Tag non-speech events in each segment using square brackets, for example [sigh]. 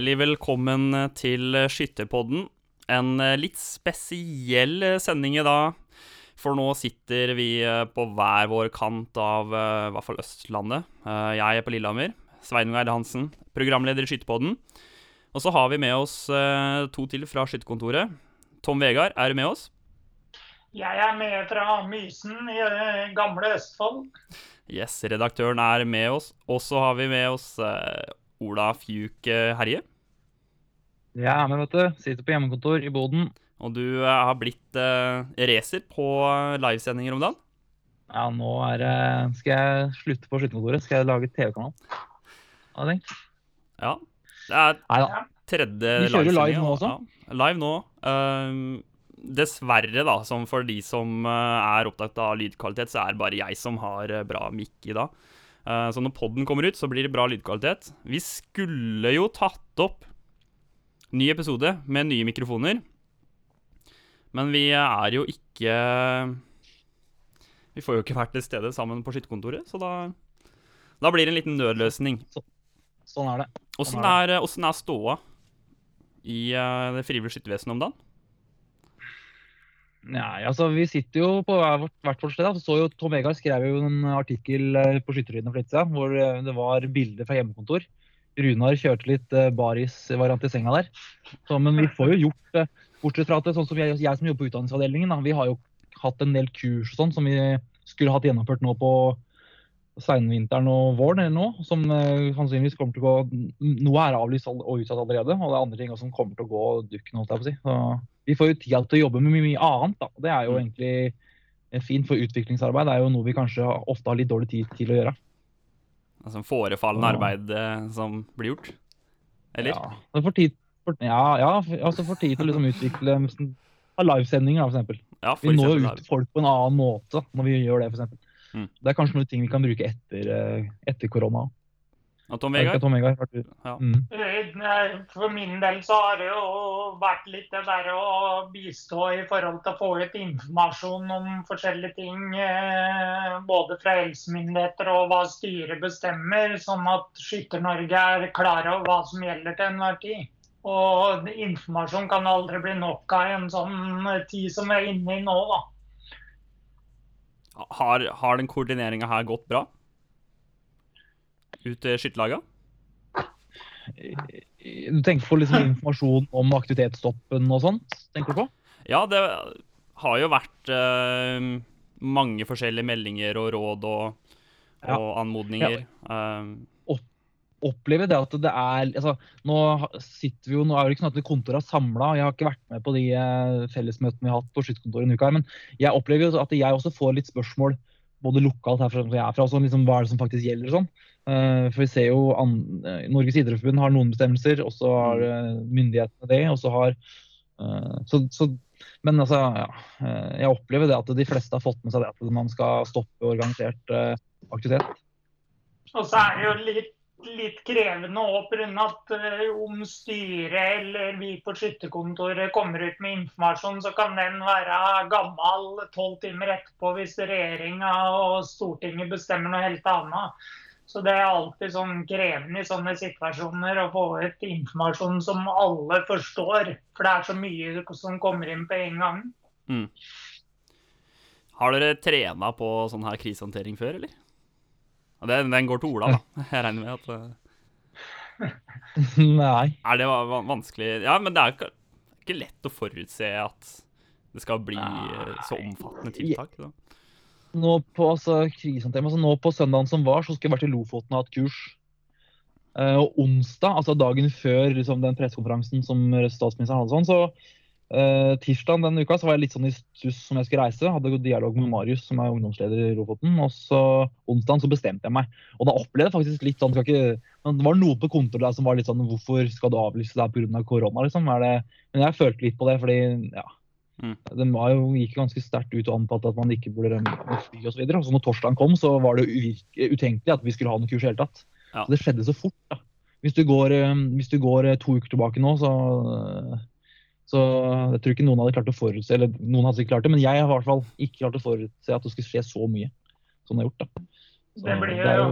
hjertelig velkommen til Skytterpodden. En eh, litt spesiell eh, sending i dag, for nå sitter vi eh, på hver vår kant av eh, i hvert fall Østlandet. Eh, Jeg er på Lillehammer. Sveinung Eide Hansen, programleder i Skytterpodden. Og så har vi med oss eh, to til fra skytterkontoret. Tom Vegard, er du med oss? Jeg er med fra Mysen i eh, gamle Østfold. Yes, redaktøren er med oss. Og så har vi med oss eh, Ola Fjuk Herje. Jeg er med, vet du. Sitter på hjemmekontor i Boden. Og du eh, har blitt uh, racer på eh, livesendinger om dagen. Ja, nå det Skal jeg slutte på skytterkontoret? Skal jeg lage TV-kanal? Har jeg tenkt. Ja. Det er Neida. tredje livesending. Vi kjører livesendingen, live nå også? Ja, live nå. Uh, dessverre, da, som for de som er opptatt av lydkvalitet, så er det bare jeg som har bra mic i dag. Eh, så når podden kommer ut, så blir det bra lydkvalitet. Vi skulle jo tatt opp ny episode med nye mikrofoner, men vi er jo ikke Vi får jo ikke vært til stede sammen på skytterkontoret, så da, da blir det en liten nødløsning. Sånn er det. Åssen er, er, er ståa i eh, det frivillige skyttervesenet om dagen? Nei, altså Vi sitter jo på hvert vårt sted. da. Så jo Tom Egar skrev jo en artikkel eh, på Skytterlyden for litt siden, hvor eh, det var bilder fra hjemmekontor. Runar kjørte litt eh, baris-variant i senga der. Så, men vi får jo gjort. Bortsett fra at det, sånn som jeg, jeg som jobber på utdanningsavdelingen, da, vi har jo hatt en del kurs og sånn som vi skulle hatt gjennomført nå på seinvinteren og våren eller nå, som sannsynligvis kommer til å gå Noe er avlyst og utsatt allerede, og det er andre ting som kommer til å gå dukken, holdt jeg på å si. Så vi får jo tida til å jobbe med mye, mye annet, da. Det er jo Mm. egentlig eh, fint, for utviklingsarbeid det er jo noe vi kanskje ofte har litt dårlig tid til å gjøre. Altså forefallende arbeid eh, som blir gjort? Eller? Ja, får tid, for, ja, ja, altså får tid til å liksom utvikle ha livesendinger, f.eks. for. Ja, for Vi når jo ut folk på en annen måte når vi gjør det, f.eks. Mm. Det er kanskje noen ting vi kan bruke etter, eh, etter korona. Tom Vegard? Tom Vegard? Ja. Mm. For min del så har det jo vært litt det der å bistå i forhold til å få ut informasjon om forskjellige ting. eh, Både fra helsemyndigheter og hva styret bestemmer, sånn at Skytter-Norge er klar over hva som gjelder til enhver tid. Og informasjon kan aldri bli nok av i en sånn tid som vi er inne i nå, da. Har, har den koordineringa her gått bra? Ut til skytterlaga? Du tenker på liksom informasjon om aktivitetsstoppen og sånt? tenker du på? Ja, det har jo vært eh, mange forskjellige meldinger og råd og, Ja. og anmodninger. Eh, Opplever det at det er altså, Nå sitter vi jo, nå er det ikke sånn at kontoret er samla. Jeg har ikke vært med på de eh, fellesmøtene vi har hatt på skytterkontoret en uke her, men jeg opplever jo at jeg også får litt spørsmål både lokalt hvor jeg er fra, og sånn, liksom, hva er det som faktisk gjelder og sånn. Eh, for vi ser jo eh, Norges idrettsforbund har noen bestemmelser, og så har eh, myndighetene det. og så har så, så, Men altså, ja. jeg opplever det at de fleste har fått med seg det at man skal stoppe organisert aktivitet. Og så er det jo litt, litt krevende òg pga. at om styret eller vi på skytterkontoret kommer ut med informasjon, så kan den være gammel tolv timer etterpå hvis regjeringa og Stortinget bestemmer noe helt annet. Så det er alltid sånn krevende i sånne situasjoner å få ut informasjon som alle forstår. For det er så mye som kommer inn på en gang. har dere trena på sånn her krisehåndtering før, eller? Den, den går til Ola, da. [laughs] Jeg regner med at eh, [laughs] Nei. Er det va- va- vanskelig Ja, men det er ikke, ikke lett å forutse at det skal bli eh, så omfattende tiltak. Da. Nå på, altså, altså, nå på søndagen som var, så skulle jeg vært i Lofoten og hatt kurs. Uh, og onsdag, altså dagen før liksom, den pressekonferansen som statsministeren hadde, sånn, så uh, tirsdag den uka så var jeg litt sånn i stuss om jeg skulle reise. Hadde gått dialog med Marius, som er ungdomsleder i Lofoten. Og så onsdag så bestemte jeg meg. Og da opplevde jeg faktisk litt sånn ikke, Det var noen på kontoret der som var litt sånn Hvorfor skal du avlyse det her pga. korona? Liksom? Det, men jeg følte litt på det, fordi ja, Mm. den var jo, gikk ganske sterkt ut og anbefalte at man ikke burde rømme med fly osv. Så, videre. så når torsdagen kom, så var det utenkelig at vi skulle ha noe kurs i det hele tatt. Ja. Så det skjedde så fort. da. Hvis du går, eh, hvis du går eh, to uker tilbake nå, så, så jeg tror ikke noen hadde klart å forutse eller noen hadde ikke klart det, men jeg har i hvert fall ikke klart å forutse at det skulle skje så mye som det har gjort. da. Så Det blir jo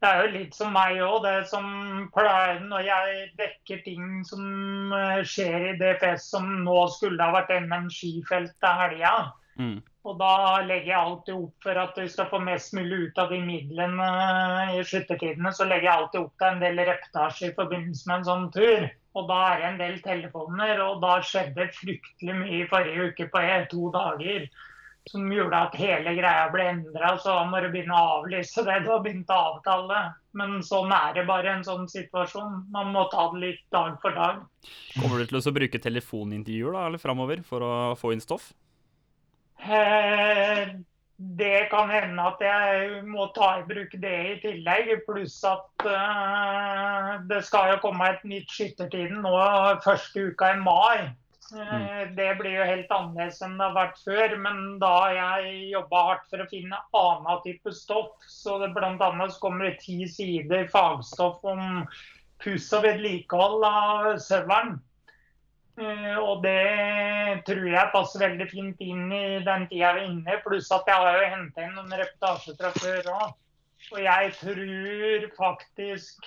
det er jo litt som meg òg. Det som pleier når jeg dekker ting som eh, skjer i DFS som nå skulle ha vært NM skifelt til helga. Mm. Og da legger jeg alltid opp for at vi skal få mest mulig ut av de midlene eh, i skyttertidene. Så legger jeg alltid opp til en del reportasje i forbindelse med en sånn tur. Og da er det en del telefoner, og da skjedde fryktelig mye i forrige uke på to dager. Som gjorde at hele greia ble endra, så da må du begynne å avlyse det du har begynt å avtale. Men sånn er det bare en sånn situasjon. Man må ta det litt dag for dag. Kommer du til å bruke telefonintervjuer da, eller framover for å få inn stoff? Eh, Det kan hende at jeg må ta i bruk det i tillegg. Pluss at eh, det skal jo komme et nytt Skyttertiden nå første uka i mai. Eh, Det blir jo helt annerledes enn det har vært før. Men da har jeg jobba hardt for å finne annen type stoff. Så det så kommer det ti sider fagstoff om puss og vedlikehold av serveren. Eh, Og det tror jeg passer veldig fint inn i den tida vi er inne. Pluss at jeg har jo henta inn noen reportasjer fra før òg. Og jeg tror faktisk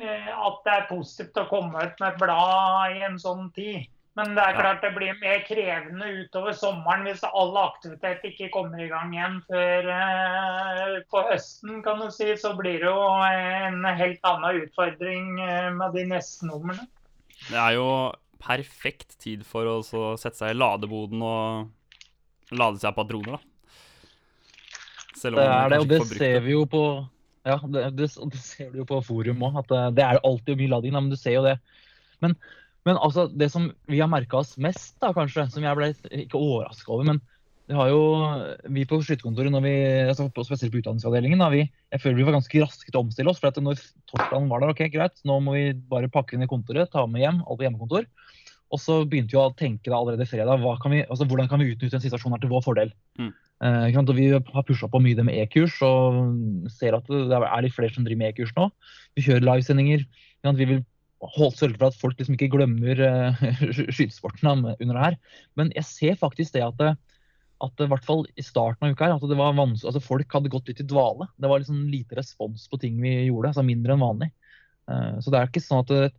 eh, at det er positivt å komme ut med et blad i en sånn tid. Men det er klart det blir mer krevende utover sommeren hvis all aktivitet ikke kommer i gang igjen før eh, på høsten, kan du si. Så blir det jo en helt annen utfordring eh, med de neste numrene. Det er jo perfekt tid for å så sette seg i ladeboden og lade seg patroner, da. Selv Det er det, og det ser vi jo på ja, det, det, det ser du jo på forum òg, at det, det er alltid mye lading. Men du ser jo det. Men, men altså, det som vi har merka oss mest, da kanskje, som jeg ble ikke overraska over men det har jo, Vi på skytterkontoret, når vi, altså spesielt på utdanningsavdelingen, da, vi, jeg føler vi var ganske raske til å omstille oss. for at når torsdagen var der, ok, greit, nå må vi bare pakke inn i kontoret, ta med hjem alt på hjemmekontor. Og så begynte vi å tenke da allerede fredag kan vi, altså, hvordan kan vi utnytte en situasjon her til vår fordel. Mm. Eh, og Vi har pusha på mye det med e-kurs og ser at det er litt flere som driver med e-kurs nå. Vi kjører livesendinger. Vi vil sørge for at folk liksom ikke glemmer uh, [laughs] skytesporten under det her. Men jeg ser faktisk det at, det, at det, i hvert fall i starten av uka her, at det var vanskelig, altså folk hadde gått litt i dvale. Det var liksom lite respons på ting vi gjorde, altså mindre enn vanlig. Uh, så det er ikke sånn at det,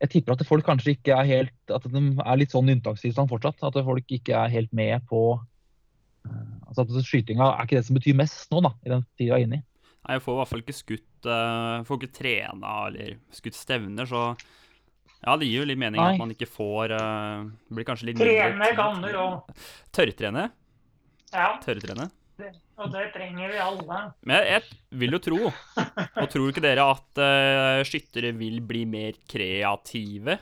jeg tipper at folk kanskje ikke er helt At de er litt sånn unntakstilstand fortsatt. At folk ikke er helt med på uh, altså at Skytinga er ikke det som betyr mest nå, da, i den tida vi er inne i. Nei, jeg får i hvert fall ikke skutt uh, Får ikke trena eller skutt stevner, så ja, det gir jo litt mening Nei. at man ikke får uh, Blir kanskje litt Trene kan du jo. Tørrtrene? Ja, Tørrtrene? og det trenger vi alle. Men jeg, jeg vil jo tro, og tror ikke dere at uh, skyttere vil bli mer kreative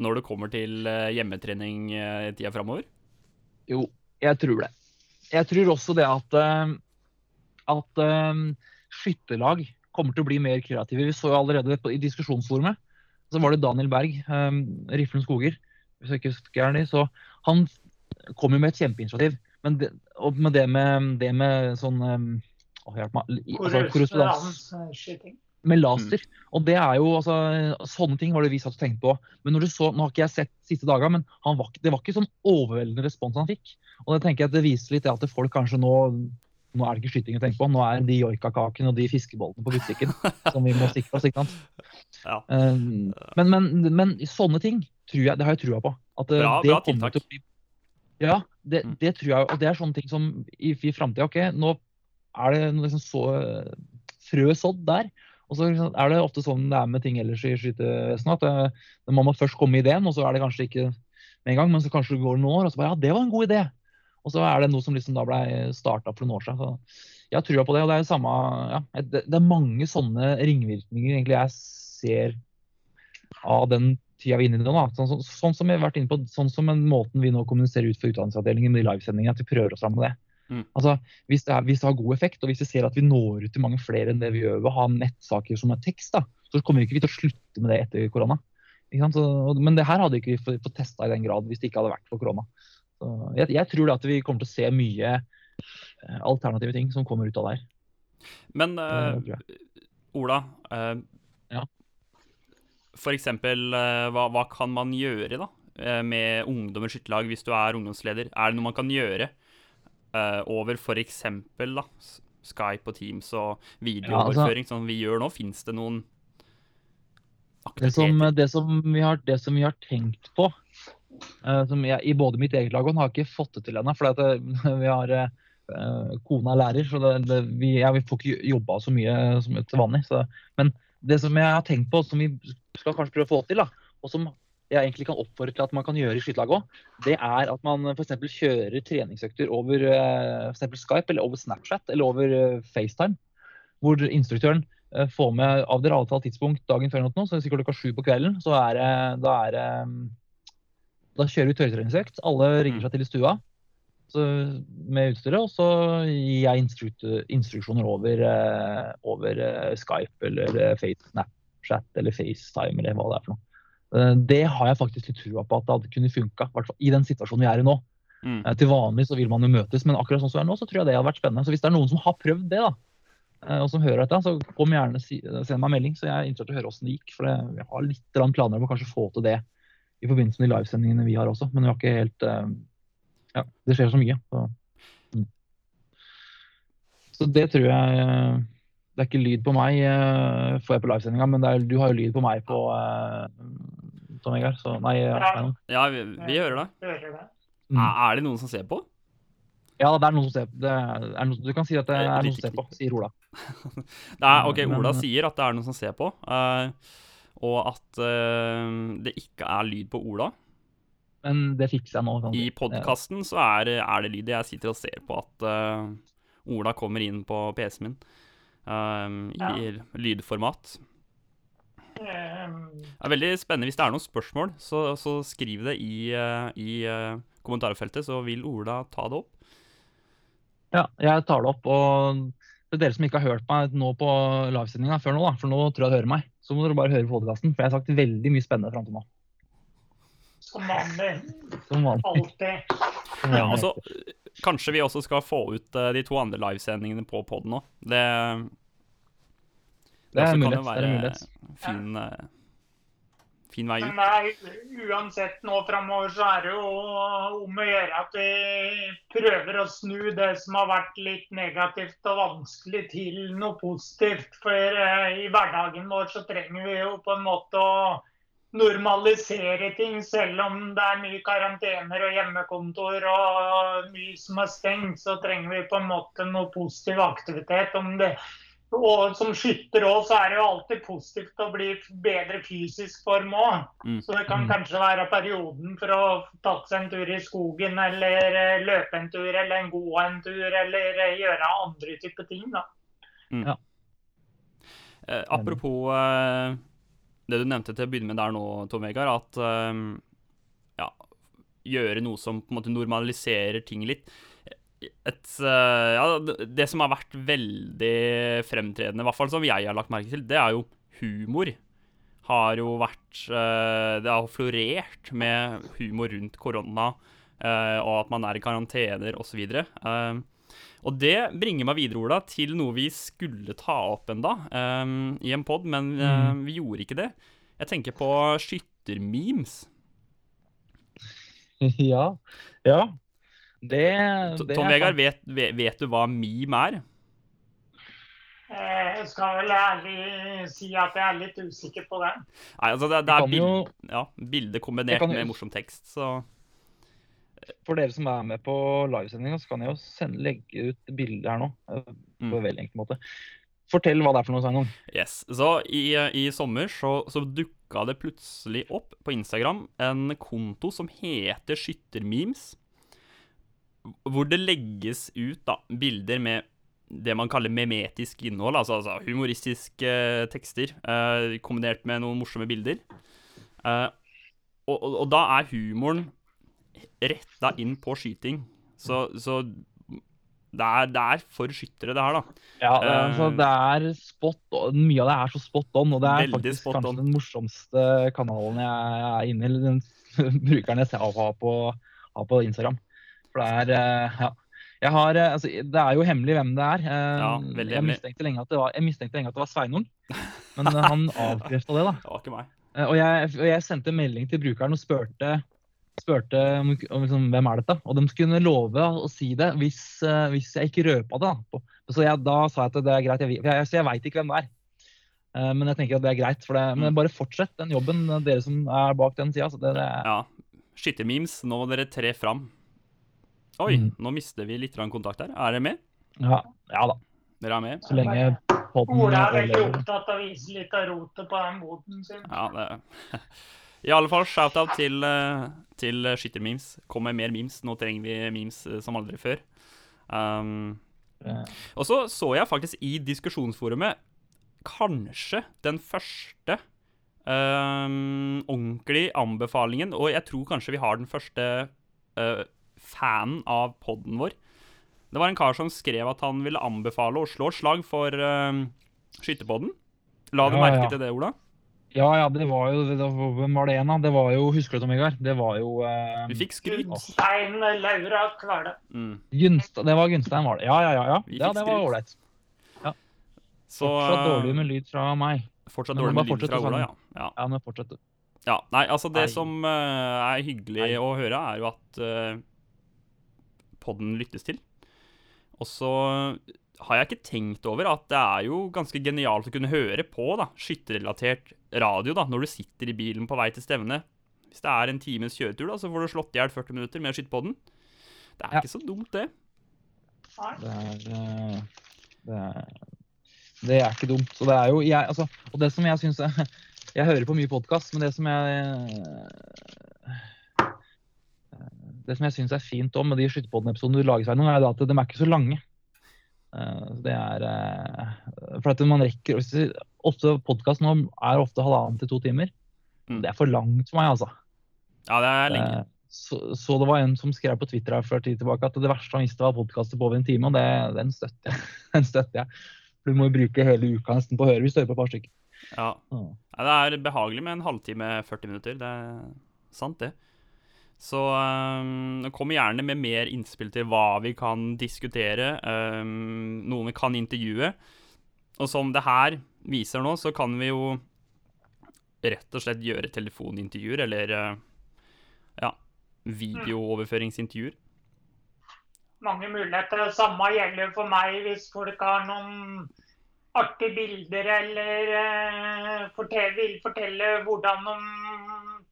når det kommer til uh, hjemmetrening uh, i tida framover? Jo, jeg tror det. Jeg tror også det at, at skytterlag kommer til å bli mer kreative. Vi så jo allerede på, i diskusjonsforumet, så var det Daniel Berg, um, Riflen Skoger, hvis jeg ikke husker det, så han kom jo med et kjempeinitiativ. Men det, og med det med, det med sånn um, å, hjelp meg, altså, korrespondans med laser. Og det er jo, altså, Sånne ting var det vi satt og tenkte på. Men når du så, Nå har ikke jeg sett siste dager, men han var, det var ikke sånn overveldende respons han fikk. Og det tenker jeg at det viser litt det at folk kanskje nå Nå er det ikke skyting å tenke på, nå er det de joikakakene og de fiskebollene på butikken [laughs] som vi må sikre oss. ikke sant? Ja. Um, Men, men, men sånne ting tror jeg, det har jeg trua på. At eh, Bra- det bra tiltak. bli Ja, det, Mm. det tror jeg. Og det er sånne ting som i, i framtida OK, nå er det liksom så eh, frø sådd der. Og så er det ofte sånn det er med ting ellers i skytevesenet. At det man må først komme med ideen, og så er det kanskje ikke med en gang, men så kanskje det går noen år, og så bare ja, det var en god idé. Og så er det noe som liksom da ble starta for noen år siden. Så jeg har trua på det. Og det er, samme, ja, det, det er mange sånne ringvirkninger egentlig jeg ser av den tida vi er inne i nå. Da. Sånn, sånn, sånn som vi har vært inne på, sånn som en måten vi nå kommuniserer ut for utdanningsavdelingen med de livesendingene, at vi prøver oss fram med det. Mm. Altså, hvis det, er, hvis det har god effekt, og hvis vi ser at vi når ut til mange flere enn det vi gjør ved å ha nettsaker som er tekst, da, så kommer vi ikke til å slutte med det etter korona. Så, men det her hadde ikke vi ikke fått testa i den grad hvis det ikke hadde vært for korona. Jeg, jeg tror at vi kommer til å se mye eh, alternative ting som kommer ut av det her. Men jeg. Ola, uh, Ja. for eksempel, eh, hva, hva kan man gjøre da, med ungdom skytterlag hvis du er ungdomsleder? Er det noe man kan gjøre uh, over eksempel Skype og Teams og videooverføring som vi gjør nå? Fins det noen Det som, aktiviteter? det som, vi, har, det som vi har tenkt på, som jeg, i både mitt eget lag og har ikke fått det til ennå, for eh, [laughs] vi har eh, kona er lærer, så det, det, vi, ja, vi får ikke jobba så mye som til vanlig. Så, men det som jeg har tenkt på, som vi skal kanskje prøve å få til, da, og som jeg egentlig kan oppfordre til at man kan gjøre i skytelaget òg, det er at man f.eks. kjører treningsøkter over eh, for Skype eller over Snapchat eller over eh, FaceTime. Hvor instruktøren eh, får med av dere avtalt tidspunkt dagen før, eller noe, så er sikkert klokka sju på kvelden. så er det, Da er det Da kjører vi tørrtreningsøkt. Alle ringer seg til i stua så, med utstyret, og så gir jeg instruksjoner over, eh, over eh, Skype eller eh, Snapchat eller FaceTime eller hva det er for noe. Det har jeg faktisk litt trua på at det hadde kunne funka, i den situasjonen vi er i nå. Mm. Til vanlig så vil man jo møtes, men akkurat sånn som det er nå, så tror jeg det hadde vært spennende. Så hvis det er noen som har prøvd det, da, og som hører dette, så kom gjerne send meg en melding, så jeg er interessert i å høre åssen det gikk. For jeg har litt planer om å kanskje få til det i forbindelse med de livesendingene vi har også, men vi har ikke helt eh, Ja, det skjer så mye. Så, mm. så det tror jeg eh, Det er ikke lyd på meg, eh, får jeg på livesendinga, men det er, du har jo lyd på meg på Tom Vegard. Så nei, eh, Ja. Ja, vi, vi hører det. Mm. Er, det noen som ser på? Ja, det er noen som ser på. Det er noen, du kan si at det er noen som ser på, sier Ola. [laughs] Det er, ok, Ola sier at det er noen som ser på, eh, og at uh, det ikke er lyd på Ola. Men det fikser jeg nå. kanskje. I podkasten så er, er det lyd. Jeg sitter og ser på at uh, Ola kommer inn på PC-en min eh, i lydformat. Ehm, Det er veldig spennende. Hvis det er noen spørsmål, så, så skriv det i, i kommentarfeltet, så vil Ola ta det opp. Ja, jeg tar det opp. Og til dere som ikke har hørt meg nå på livesendinga før nå, da, for nå tror jeg dere hører meg, så må dere bare høre podkasten. For jeg har sagt veldig mye spennende fram til nå. som vanlig. Som vanlig. Alltid. Ja, altså, kanskje vi også skal få ut uh, de to andre livesendingene på poden nå. Det, Det er også kan mulighet, jo det er være mulighet. fin, eh, fin vei ut. nei, uansett nå framover så er det jo om å gjøre at vi prøver å snu det som har vært litt negativt og vanskelig til noe positivt. For eh, i hverdagen vår så trenger vi jo på en måte å normalisere ting, selv om det er mye karantener og hjemmekontor og mye som er stengt, så trenger vi på en måte noe positiv aktivitet. om det og som skytter òg, så er det jo alltid positivt å bli bedre fysisk form òg. Mm. Så det kan Mm. kanskje være perioden for å tatt seg en tur i skogen, eller eh, løpe en tur, eller en gå en tur, eller eh, gjøre andre typer ting, da. Eh, apropos eh, det du nevnte til å begynne med der nå, Tom Vegard, at eh, ja, gjøre noe som på en måte normaliserer ting litt. Et, eh, ja, det- som har vært veldig fremtredende, i hvert fall som jeg har lagt merke til, det er jo humor. Har jo vært eh, Det har florert med humor rundt korona, eh, og at man er i karantener osv. Og det bringer meg videre, Ola, til noe vi skulle ta opp enda um, i en pod, men eh, vi gjorde ikke det. Jeg tenker på skyttermemes. [laughs] Ja. ja. Det, det Tom Vegard, vet, vet, vet du hva meme er? Eh, Jeg skal vel ærlig si at jeg er litt usikker på det. Nei, altså det, det er kan bild, jo- ja, bilde kombinert kan jo- med morsom tekst, så For dere som er med på livesendinga, så kan jeg jo sende, legge ut bilder her nå. eh, På Mm. en veldig enkel måte. Fortell hva det er for noe, Sveinung. yes. Så i, i sommer så, så dukka det plutselig opp på Instagram en konto som heter Skyttermemes. Hvor det legges ut da, bilder med det man kaller memetisk innhold, altså, altså humoristiske tekster eh, kombinert med noen morsomme bilder. Eh, og, og, og da er humoren retta inn på skyting. Så, så det, er, det er for skyttere, det her, da. Ja, er- altså, Eh, det er spot on. Mye av det er så spot on, og det er faktisk kanskje on. den morsomste kanalen jeg er inne i, eller den [laughs] brukeren jeg har på, har på Instagram. For det er eh, Ja. Jeg har, eh, altså, det er jo hemmelig hvem det er. Eh, Ja, jeg, mistenkte det var, jeg mistenkte lenge at det var Sveinung, men han [laughs] avkrefta det. da. Det var ikke meg. Og jeg, og jeg sendte melding til brukeren og spurte spurte om, om liksom, hvem er dette, og de skulle love å si det hvis, hvis jeg ikke røpa det. Da. Så jeg, da sa jeg at det er greit, jeg, jeg, så jeg veit ikke hvem det er. Men jeg tenker at det er greit. For det, men bare fortsett den jobben, dere som er bak den sida. Ja. Skyttermemes, nå må dere tre fram. Oi, Mm. nå mister vi litt kontakt her. Er dere med? ja, ja da. Dere er med? Så lenge podden Ola er veldig opptatt av å vise litt av rotet på den boden sin. Ja, det [laughs] I alle fall shout-out til, eh, til skyttermemes. Kom med mer memes. Nå trenger vi memes eh, som aldri før. Um, og så så jeg faktisk i diskusjonsforumet kanskje den første um, ordentlige anbefalingen, og jeg tror kanskje vi har den første uh, fanen av podden vår. Det var en kar som skrev at han ville anbefale å slå slag for uh, skytterpodden. La du Ja, merke ja. til det, Ola? Ja, ja, det var jo det, Hvem var det igjen, da? Det var jo Husker du, Tom Igar? Det var jo uh, Vi fikk skryt. Gunstein Laura Kvale. Mm. Det var Gunstein, var det? Ja, ja, ja. ja. Ja det var ålreit. Ja. Så Fortsatt dårlig med lyd fra meg. Fortsatt dårlig med lyd fra Ola, ja. ja. Ja, men fortsett, du. Ja, nei, altså det Nei. som uh, er hyggelig Nei. å høre, er jo at uh, podden lyttes til. Og så har jeg ikke tenkt over at det er jo ganske genialt å kunne høre på da, skytterrelatert radio da, når du sitter i bilen på vei til stevne. Hvis det er en times kjøretur, da, så får du slått i hjel 40 minutter med å skyte på den. Det er Ja. ikke så dumt, det. Det er, eh, det er Det er ikke dumt. Så det er jo jeg, altså, Og det som jeg syns [laughs] Jeg hører på mye podkast, men det som jeg Det som jeg syns er fint om med de skytterpodden-episodene du lager, Sveinung, er at de er ikke så lange. Eh, Det er eh, For at man rekker Ofte podkast nå er ofte halvannen til to timer. Mm. Det er for langt for meg, altså. Ja, det er lenge. Eh, Så, så det var en som skrev på Twitter her for tid tilbake at det verste han visste var podkaster på over en time, og det, den støtter jeg. [laughs] den støtter jeg. For Du må jo bruke hele uka nesten på å høre hvis du hører på et par stykker. Ja. Ja. Ja, det er behagelig med en halvtime, 40 minutter. Det er sant, det. Så um, kom gjerne med mer innspill til hva vi kan diskutere, um, noen vi kan intervjue. Og som det her viser nå, så kan vi jo rett og slett gjøre telefonintervjuer, eller uh, ja, videooverføringsintervjuer. mange muligheter. Det samme gjelder for meg hvis folk har noen artige bilder eller eh, fortell, vil fortelle hvordan de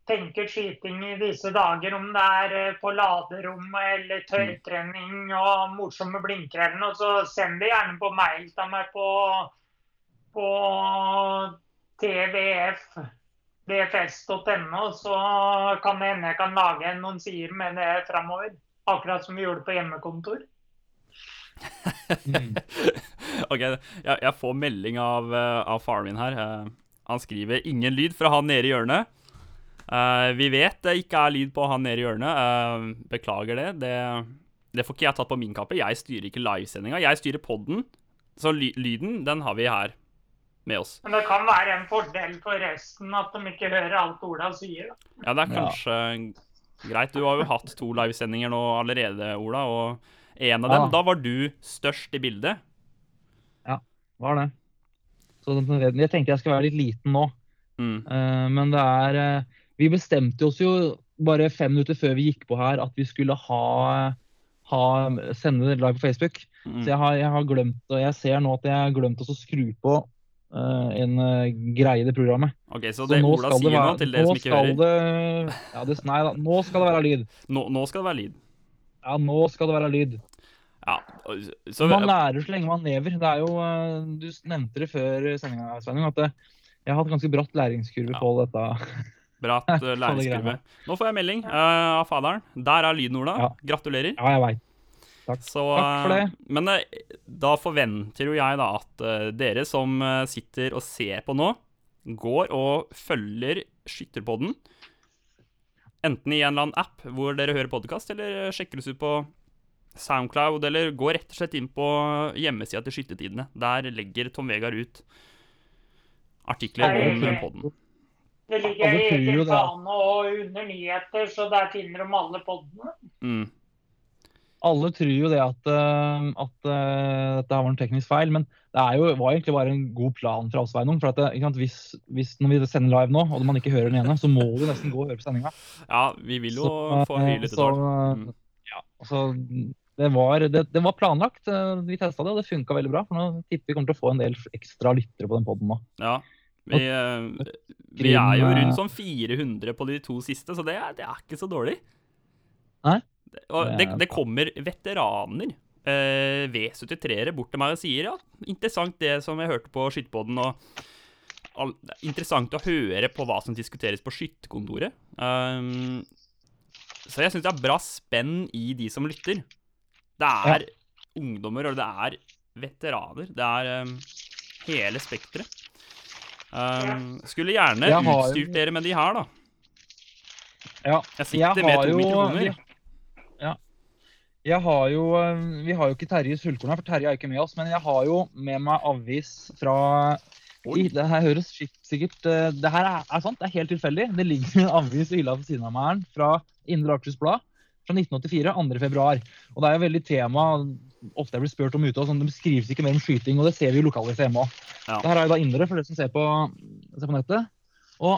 tenker skyting i disse dager. Om det er eh, på laderommet eller tørrtrening og morsomme blinker eller noe, så send det gjerne på mail til meg på, på tvfdfs.no, så kan det hende jeg kan lage noen sider med det framover. Akkurat som vi gjorde på hjemmekontor. Mm. [laughs] OK, jeg, får melding av, eh, av faren min her. Eh, han skriver 'ingen lyd fra han nede i hjørnet'. Eh, vi vet det ikke er lyd på han nede i hjørnet. Uh, beklager det. det. Det får ikke jeg tatt på min kappe. Jeg styrer ikke livesendinga. Jeg styrer podden. Så ly lyden, den har vi her med oss. Men det kan være en fordel for resten at de ikke hører alt Ola sier. Da. Ja, det er Ja. kanskje greit. Du har jo hatt to livesendinger nå allerede, Ola. Og en av dem, Ja. da var du størst i bildet. Ja, Var det. Så den- jeg tenkte jeg skal være litt liten nå, Mm. Uh, men det er eh, Vi bestemte oss jo bare fem minutter før vi gikk på her at vi skulle ha, ha sende live på Facebook. Mm. Så jeg har, jeg har glemt, og jeg ser nå at jeg har glemt å skru på uh, en uh, greie i det programmet. OK, så Så det nå Ola sier det være- nå, til dere som ikke skal hører Det, ja, det, nei da, nå skal det være lyd. nå, nå skal det være lyd. Ja, nå skal det være lyd. Ja, så Man lærer så lenge man lever. Det er jo, eh, Du nevnte det før sendinga, Sveinung, at jeg har hatt ganske bratt læringskurve Ja. på dette. Bratt uh, læringskurve. Nå får jeg melding uh, av faderen. Der er lyden, Ola. Ja. Gratulerer. Ja, jeg veit. Takk. Så, Takk for det. eh, Men eh, da forventer jo jeg da at dere som sitter og ser på nå, går og følger Skytterpodden. Enten i en eller annen app hvor dere hører podkast, eller sjekker oss ut på Soundcloud, eller gå rett og slett inn på hjemmesida til Skyttertidene. Der legger Tom Vegard ut artikler om podden. Det ligger i egen fane og under nyheter, så der finner de alle podene. Mm. Alle tror jo det at, eh, at eh, dette var en teknisk feil, men det det er jo, var egentlig bare en god plan fra oss, Sveinung. For at det, ikke sant, hvis, hvis når vi sender live nå, og man ikke hører den ene, så må du nesten gå og høre på sendinga. Ja, vi vil jo Så, få høye litt så, Mm. Ja, så det, var, det, det var planlagt. eh, Vi testa det, og det funka veldig bra. For nå tipper vi kommer til å få en del ekstra lyttere på den poden nå. Ja. Vi, eh, vi er jo rundt sånn 400 på de to siste, så det er, det er ikke så dårlig. Nei. Og Det det, er kommer veteraner, eh, V73-ere, bort til meg og sier ja, interessant det som jeg hørte på Skytterpodden, og all, er interessant å høre på hva som diskuteres på skytterkontoret. Um, så jeg syns det er bra spenn i de som lytter. Det er ungdommer, og det er veteraner. Det er um, hele spekteret. Um, skulle gjerne har utstyrt dere med de her, da. Ja, Jeg sitter med to mikrofoner. vi- Ja. Jeg har jo eh, Vi har jo ikke Terje Sultkorn her, for Terje er ikke med oss. Men jeg har jo med meg avis fra Oi. I, det her høres sikkert eh, Det her er, er sant, det er helt tilfeldig. Det ligger en avis i hylla ved siden av meg her fra Indre Akershus Blad fra 1984, 2. februar. Og det er jo veldig tema ofte jeg blir spurt om ute, sånn, det beskrives ikke mer om skyting, og det ser vi jo lokalt hjemme òg. Ja. Det her er jo da Indre, for dere som ser på, ser på nettet. Og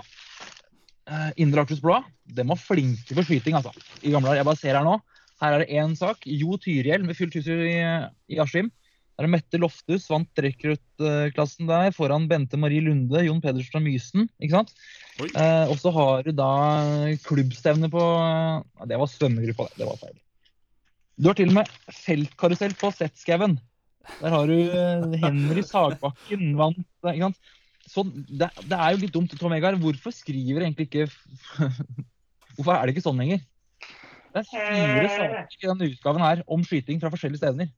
eh, Indre Akershus Blad, de var flinke for skyting, altså. I gamle. Jeg bare ser her nå. Her er det én sak. Jo Tyrihjell med fullt hus i, i Askim. Der er Mette Lofthus vant rekruttklassen der foran Bente Marie Lunde, Jon Pedersen fra Mysen. ikke sant? Eh, og så har du da klubbstevne på Det var svømmegruppa, det. Det var feil. Du har til og med feltkarusell på Setskauen. Der har du eh, Henry Sagbakken vant eh, ikke sant? Så det, det er jo litt dumt. Tom Egar, hvorfor skriver egentlig ikke [laughs] Hvorfor er det ikke sånn lenger? Det er fire saker i denne utgaven her om skyting fra forskjellige steder.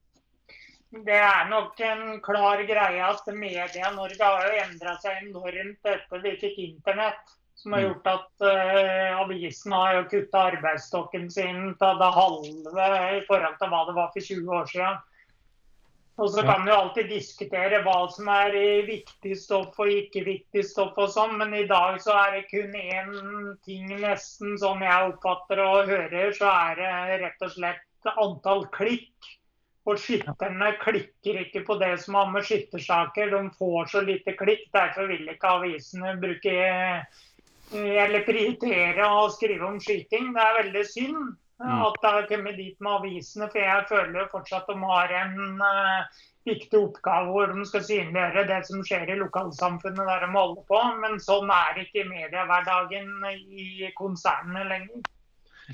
Det er nok en klar greie at Media-Norge har jo endra seg enormt etter vi fikk internett. Som har Mm. gjort at uh, avisen har jo kutta arbeidsstokken sin til det halve i forhold til hva det var for 20 år siden. Og så kan vi jo alltid diskutere hva som er viktig stoff og ikke viktig stoff og sånn, men i dag så er det kun én ting nesten sånn jeg oppfatter og hører, så er det rett og slett antall klikk. Og skytterne klikker ikke på det som har med skyttersaker. De får så lite klikk. Derfor vil ikke avisene bruke eh, eller prioritere å skrive om skyting. Det er veldig synd Mm. at det har kommet dit med avisene, for jeg føler jo fortsatt de har en eh, viktig oppgave hvor de skal synliggjøre det som skjer i lokalsamfunnet der de holder på. Men sånn er det ikke i mediehverdagen i konsernene lenger.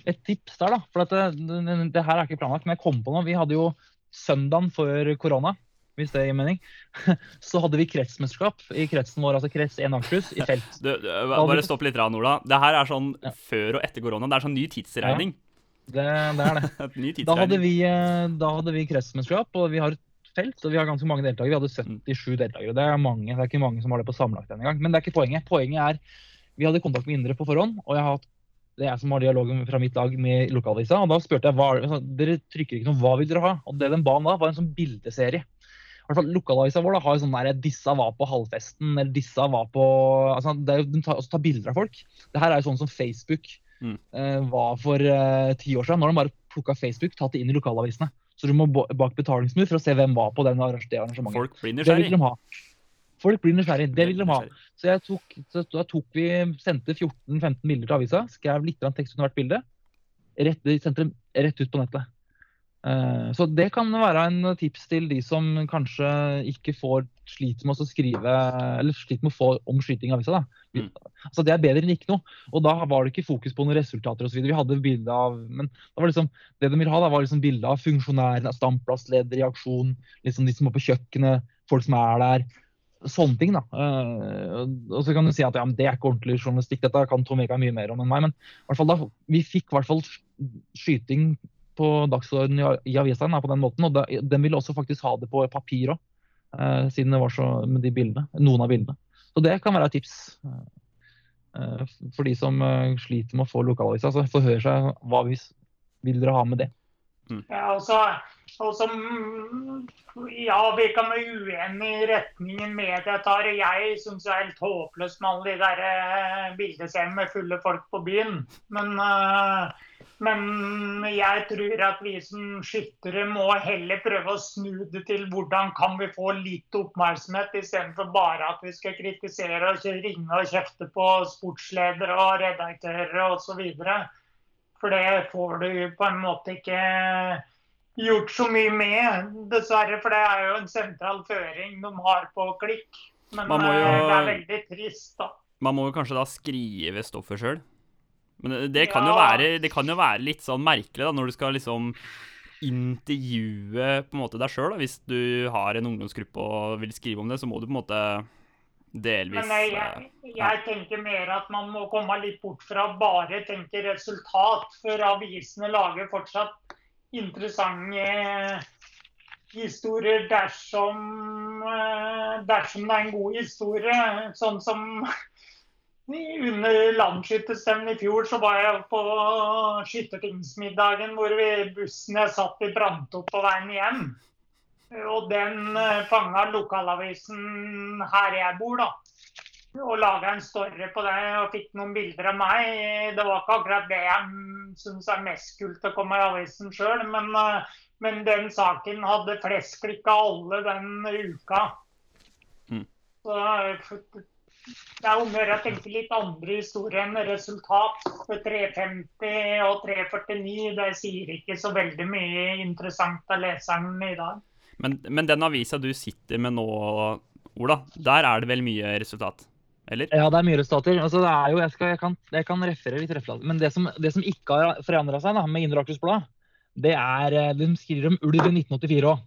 Et tips der, da. For det, det, det her er ikke planlagt, men jeg kom på noe. Vi hadde jo søndagen før korona, hvis det gir mening. [laughs] Så hadde vi kretsmesterskap i kretsen vår, altså krets 1 Akershus, i felt. [laughs] Du, du, bare stopp litt, rann, Ola. Det her er sånn Ja. før og etter korona. Det er sånn ny tidsregning. Det, det er det. [laughs] Da hadde vi, eh, da hadde vi kretsmesterskap, og vi har et felt, og vi har ganske mange deltakere. Vi hadde 77 deltakere. Det er mange, det er ikke mange som har det på sammenlagt engang. gang. Men det er ikke poenget. Poenget er vi hadde kontakt med Indre på forhånd, og jeg har hatt det er jeg som har dialogen fra mitt lag med lokalavisa. og Da spurte jeg hva, altså, dere trykker ikke noe, hva vil dere ha? Og det de ba om da, var en sånn bildeserie. I hvert fall Lokalavisa vår da, har jo sånn der 'disse var på halvfesten', eller 'disse var på altså, det er jo, De tar, tar bilder av folk. Det her er jo sånn som Facebook Mm. uh, var for eh, ti år siden. Nå har de bare plukka Facebook, tatt det inn i lokalavisene. Så du må bak betalingsmur for å se hvem var på den arra- arrangementet. Folk blir nysgjerrig. Folk blir nysgjerrig. Det vil de ha. Så, tok, så da tok vi, sendte 14-15 bilder til avisa, skrev litt tekst under hvert bilde. Rett, sendte dem rett ut på nettet. Eh, så det kan være en tips til de som kanskje ikke får sliter med å skrive eller sliter med å få om skyting i avisa. Da. Mm. Altså Det er bedre enn ikke noe. Og da var det ikke fokus på noen resultater osv. Vi hadde bilde av Men det var liksom, det de ville ha, da, var liksom bilde av funksjonærene, standplassleder i aksjon, liksom de som var på kjøkkenet, folk som er der. Sånne ting, da. Eh, og så kan du si at ja, det er ikke ordentlig journalistikk, dette kan Tom Ega mye mer om enn meg. Men hvert fall da, vi fikk i hvert fall skyting på dagsordenen i, avisa på den måten. Og da, den ville også faktisk ha det på papir òg, siden det var så med de bildene. Noen av bildene. Så det kan være et tips. eh, for de som eh, sliter med å få lokalavisa. Så forhør seg hva vi vil dere ha med det. Ja, og så, og som mm, Ja, være uenige i retningen media tar. Jeg syns det er helt håpløst med alle de der eh, bildeseriene med fulle folk på byen. Men eh, Men jeg tror at vi som skyttere må heller prøve å snu det til hvordan kan vi få litt oppmerksomhet, istedenfor bare at vi skal kritisere og ringe og kjefte på sportsledere og redaktører osv. For det får du på en måte ikke gjort så mye med, dessverre. For det er jo en sentral føring de har på klikk. Men jo- eh, det er veldig trist, da. Man må jo kanskje da skrive stoffet sjøl. Men det- kan, Ja. være, det kan jo være litt sånn merkelig da, når du skal liksom intervjue på en måte deg sjøl. Hvis du har en ungdomsgruppe og vil skrive om det, så må du på en måte delvis Men jeg, eh, jeg, jeg tenker mer at man må komme litt bort fra bare tenke resultat. For avisene lager fortsatt interessante historier dersom, eh, dersom det er en god historie. Sånn som [laughs] under landsskytterstevnet i fjor så var jeg på skyttertingsmiddagen hvor vi, bussen jeg satt i brant opp på veien hjem. Og den uh, fanga lokalavisen her jeg bor, da. Og laga en story på det og fikk noen bilder av meg. Det var ikke akkurat det jeg syns er mest kult å komme i avisen sjøl, men, eh, men den saken hadde flest klikka alle den uka. Mm. Så eh, det er om å gjøre å tenke litt andre historier enn resultat. For 350 og 349 det sier ikke så veldig mye interessant av leseren i dag. Men, men den avisa du sitter med nå, Ola, der er det vel mye resultat? Eller? Ja, det er mye resultater. Altså, det er jo, jeg, skal, jeg, kan, jeg kan referere litt referater. Men det som, det som ikke har forandra seg da, med Indre Akers Blad, det er eh, De skriver om ulv i 1984 òg.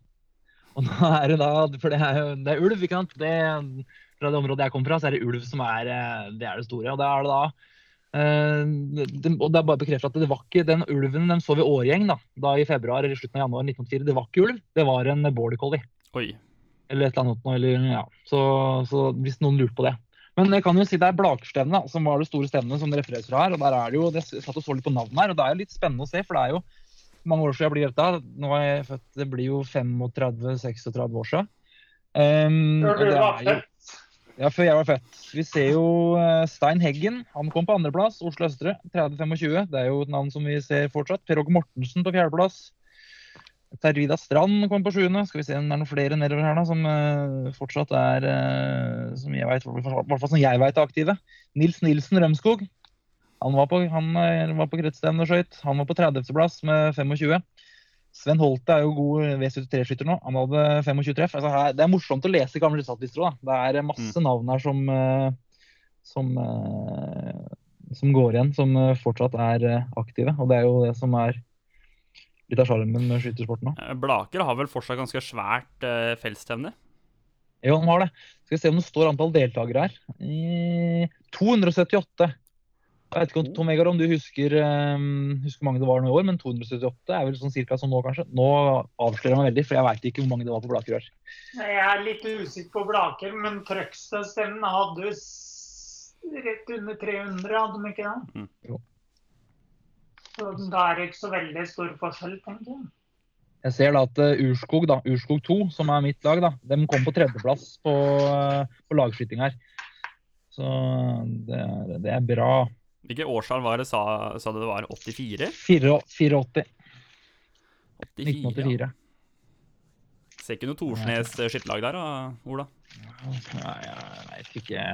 Og da er det da For det er det er ulv, ikke sant? Det, fra det området jeg kommer fra, så er det ulv som er eh, det, er det store. Og da er det da Uh, det, og det er bare bekreftet at det var ikke den ulven den så vi årgjeng da, da i februar eller slutten av januar 1984. Det var ikke ulv, det var en border collie Oi. eller et eller annet eller, ja. så, så hvis noen lurte på det. Men jeg kan jo si det er Blakerstevnet som var det store stevnet som det refereres fra her. og der er det jo, Jeg satt og så litt på navnet her, og det er jo litt spennende å se. For det er jo mange år siden jeg blir dette. Nå er jeg født, Det blir jo 35-36 år siden. Um, og det er jo-. Ja, før jeg var født. Vi ser jo eh, Stein Heggen. Han kom på andreplass. Oslo Østre 30-25. Det er jo et navn som vi ser fortsatt. Per Åge Mortensen på fjerdeplass. Tervida Strand kom på sjuende. Skal vi se om det er noen flere nedover her da, som uh, fortsatt er uh, Som jeg vet, hvert fall som jeg vet er aktive. Nils Nilsen Rømskog. Han var på, han, eh, var på kretsstevne og skøyt. Han var på 30.-plass med 25. Sven Holte er jo god V73-skytter nå. Han hadde 25 treff. Altså her, det er morsomt å lese gamle resultatlister. Det er masse navn her som, uh, som, som går igjen, som fortsatt er aktive. Og det er jo det som er litt av sjarmen med skytesporten òg. Eh, Blaker har vel fortsatt ganske svært uh, feltstevne? Jo, han har det. Skal vi se om det står antall deltakere her. I 278. Jeg vet ikke om Tom Egar, om du husker eh, husker hvor mange det var nå i år, men 278 er vel sånn cirka som nå, kanskje. Nå avslører jeg meg veldig, for jeg veit ikke hvor mange det var på Blaker her. Jeg er litt usikker på Blaker, men Trøgstad-stemmen hadde rett under 300, hadde de ikke det? Mm. Jo. Så da er det ikke så veldig stor forskjell, tenker jeg. Jeg ser da at eh, Urskog, da, Urskog 2, som er mitt lag, da, de kom på tredjeplass på, uh, på lagskyting her. Så det er, det er bra. Hvilket årstall var det, sa, sa du det var? 84? 84. 84 84. 1984. Ser ikke noe Torsnes eh, skytterlag der, da, Ola? Nei, jeg vet ikke.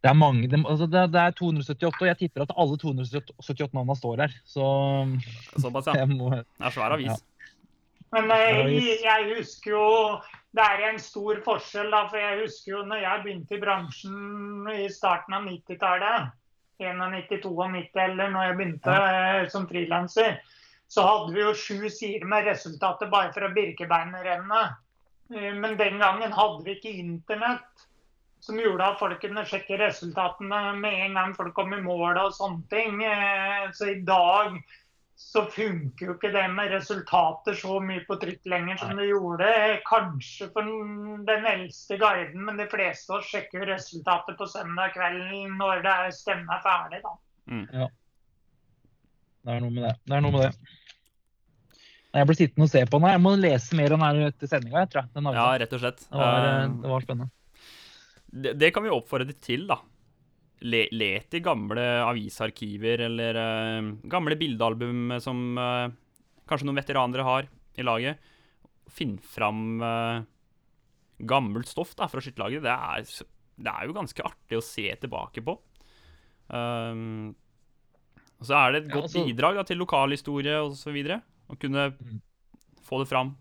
Det er mange det, altså det, det er 278, og jeg tipper at alle 278 navnene står her. Så Såpass, ja. [laughs] må Det er svær avis. Ja. Men eh, jeg, jeg husker jo Det er en stor forskjell, da. For jeg husker jo når jeg begynte i bransjen i starten av 90-tallet, 91-92 eller når jeg begynte eh, som frilanser, så hadde vi jo sju sider med resultater bare fra Birkebeinerrennet. Eh, Men den gangen hadde vi ikke internett som gjorde at folk kunne sjekke resultatene med en gang folk kom i mål og sånne ting. Eh, Så i dag så funker jo ikke det med resultater så mye på trykk lenger som det gjorde. Kanskje for den eldste guiden, men de fleste av oss sjekker jo resultatet på søndag kveld når det er stemmen er ferdig, da. Det er noe med det. Det er noe med det. Jeg blir sittende og se på den. Jeg må lese mer om den etter sendinga. Jeg tror Ja, rett og slett. det, var, eh, Eh, det var spennende. Det, det kan vi oppfordre til, da. le, let i gamle avisarkiver eller uh, gamle bildealbum som uh, kanskje noen veteranere har i laget. Finn fram uh, gammelt stoff da, fra skytterlaget. Det, er det er jo ganske artig å se tilbake på. Um, og så er det et Ja, godt altså- bidrag da, til lokalhistorie osv. Å kunne Mm. få det fram,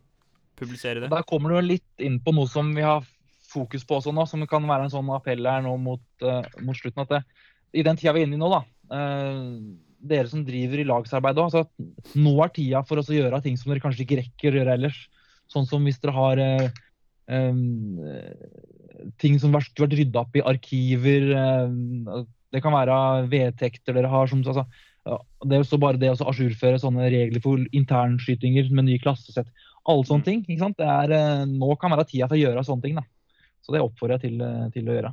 publisere det. Der kommer du litt inn på noe som vi har fokus på også nå, som kan være en sånn appell her nå mot, uh, mot slutten. at det, I den tida vi er inne i nå, da, uh, dere som driver i lagsarbeid òg, altså, nå er tida for oss å gjøre ting som dere kanskje ikke rekker å gjøre ellers. Sånn som hvis dere har uh, um, ting som har vært, rydda opp i arkiver. eh, det kan være vedtekter dere har som altså, Det er jo så bare det å ajourføre sånne regler for internskytinger med nye klassesett. Alle sånne Mm. ting. ikke sant? Det er, eh, nå kan være tida for å gjøre sånne ting. da. Så det oppfordrer jeg til, eh, til å gjøre.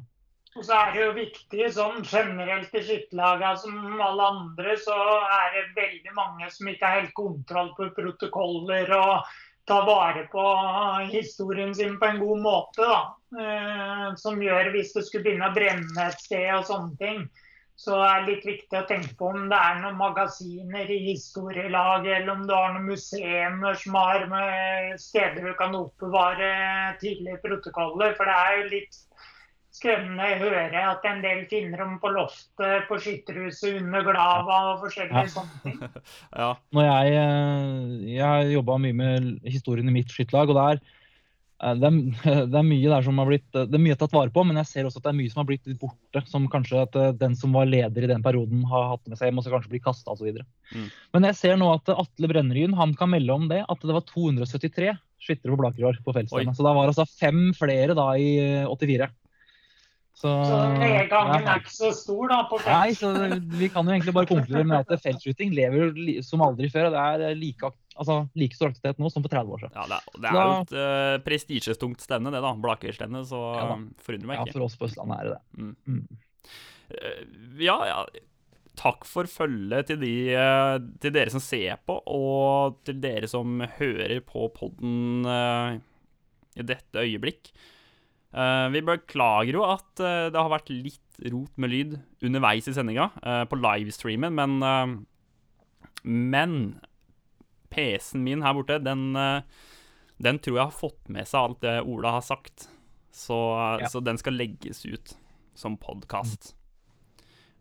Og så er det jo viktig sånn generelt i skytterlaga som alle andre, så er det veldig mange som ikke har helt kontroll på protokoller og tar vare på historien sin på en god måte. da. Eh, som gjør hvis det skulle begynne å brenne et sted og sånne ting. Så er det litt viktig å tenke på om det er noen magasiner i historielaget, eller om du har noen museer som har med steder du kan oppbevare tidligere protokoller. For det er jo litt skremmende å høre at en del finner dem på loftet på skytterhuset under glava og forskjellige Ja. sånne ting. [laughs] Ja. Når jeg, eh, jeg har jobba mye med historien i mitt skytterlag, og er, eh, det, er, [laughs] det er mye der som har blitt Det er mye tatt vare på, men jeg ser også at det er mye som har blitt litt borte. Som kanskje at eh, den som var leder i den perioden, har hatt med seg hjem, og så kanskje blir kasta osv. Mm. Men jeg ser nå at Atle Brenneryen han kan melde om det, at det var 273 skyttere på Blakergård på Oi. Så det var altså fem flere da i eh, 84. Så, Så nedgangen ja. er ikke så stor da på Nei, så vi kan jo egentlig bare konkludere med at feltskyting lever som aldri før. og Det er like, altså, like stor aktivitet nå som for 30 år siden. Ja, det er, det er jo et uh, prestisjetungt stevne, det, da. Blakerstevne, så Ja forundrer meg ikke. Ja, for oss på Østlandet er det det. Mm. Mm. Uh, ja, ja. Takk for følget til, de, eh, til dere som ser på, og til dere som hører på podden uh, i dette øyeblikk. Uh, vi beklager jo at uh, det har vært litt rot med lyd underveis i sendinga, eh, på livestreamen, men eh, Men PC-en min her borte, den, eh, den tror jeg har fått med seg alt det Ola har sagt. Så, Ja. så den skal legges ut som podkast.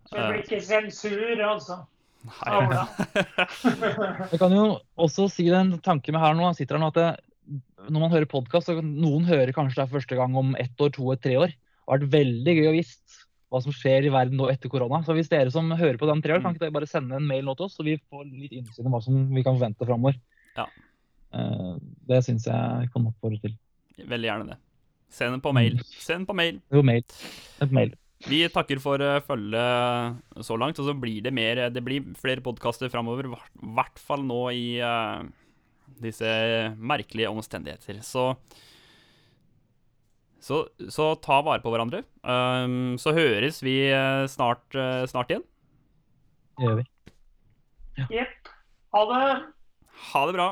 Så det blir ikke sensur, altså. Nei. [laughs] Jeg kan jo også si den tanken med her nå, han sitter her nå, at det, når man hører podkast, noen hører kanskje det er første gang om ett år, to år, tre år. Det har vært veldig gøy å visst hva som skjer i verden nå etter korona. Så hvis dere som hører på den tre år, kan ikke dere bare sende en mail nå til oss, så vi får litt innsyn i hva som vi kan forvente framover. Ja. Eh, Det syns jeg kan oppfordre til. Veldig gjerne det. Send den på mail. Send på mail. Jo, mail. Send på mail. Vi takker for uh, følget så langt, og så blir det mer Det blir flere podkaster framover, i hvert fall nå i eh, disse merkelige omstendigheter. Så så, så ta vare på hverandre. Um, så høres vi eh, snart, uh, snart igjen. Det gjør vi. Jepp. Ha det. Ha det bra.